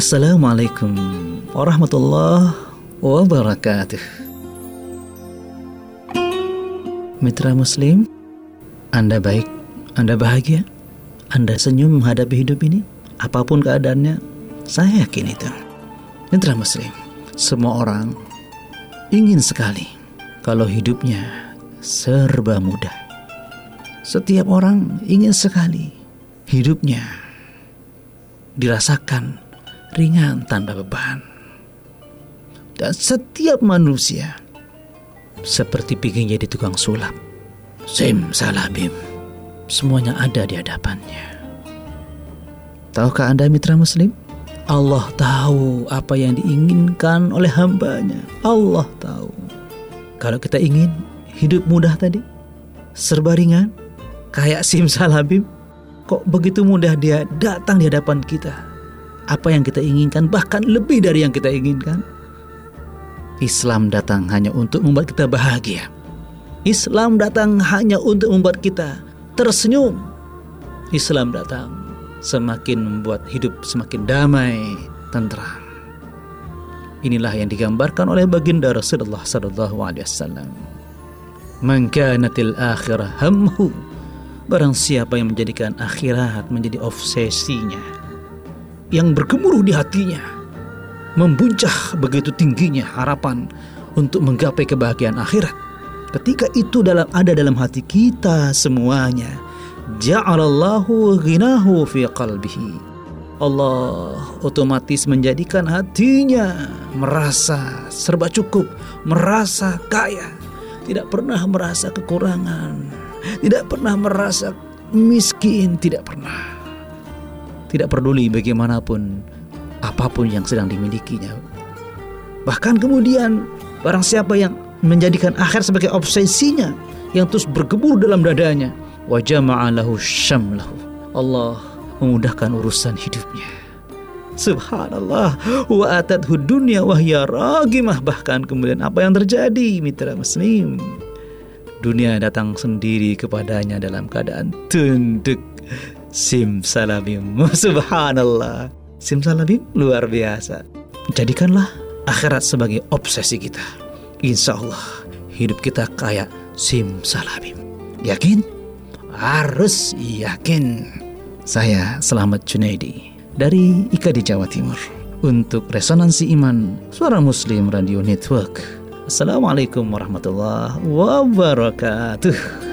Assalamualaikum warahmatullahi wabarakatuh. Mitra Muslim, Anda baik, Anda bahagia, Anda senyum menghadapi hidup ini, apa pun keadaannya, saya yakin itu. Mitra Muslim, semua orang ingin sekali kalau hidupnya serba mudah. Setiap orang ingin sekali hidupnya dirasakan ringan tanpa beban. Dan setiap manusia seperti pingin jadi tukang sulap. Sim salabim. Semuanya ada di hadapannya. Tahukah Anda mitra muslim? Allah tahu apa yang diinginkan oleh hambanya. Allah tahu. Kalau kita ingin hidup mudah tadi, serba ringan, kayak sim salabim, kok begitu mudah dia datang di hadapan kita apa yang kita inginkan bahkan lebih dari yang kita inginkan. Islam datang hanya untuk membuat kita bahagia. Islam datang hanya untuk membuat kita tersenyum. Islam datang semakin membuat hidup semakin damai, tentram. Inilah yang digambarkan oleh baginda Rasulullah sallallahu alaihi wasallam. Man kanatil akhirah hamhu. Barang siapa yang menjadikan akhirat menjadi obsesinya, yang bergemuruh di hatinya, membuncah begitu tingginya harapan untuk menggapai kebahagiaan akhirat. Ketika itu dalam ada dalam hati kita semuanya, ja'alallahu ghinahu fi qalbihi. Allah otomatis menjadikan hatinya merasa serba cukup, merasa kaya, tidak pernah merasa kekurangan, tidak pernah merasa miskin, tidak pernah tidak peduli bagaimanapun apa pun yang sedang dimilikinya. Bahkan kemudian barang siapa yang menjadikan akhir sebagai obsesinya yang terus bergebur dalam dadanya, wajah ma'alahu syamlahu. Allah memudahkan urusan hidupnya. Subhanallah wa atadhu dunya wahya ragimah bahkan kemudian apa yang terjadi mitra muslim dunia datang sendiri kepadanya dalam keadaan tunduk Simsalabim. Subhanallah. Simsalabim luar biasa. Jadikanlah akhirat sebagai obsesi kita. Insya Allah hidup kita kayak simsalabim. Yakin? Harus yakin. Saya Selamat Junaidi Dari IKA di Jawa Timur. Untuk Resonansi Iman Suara Muslim Radio Network. Assalamualaikum warahmatullahi wabarakatuh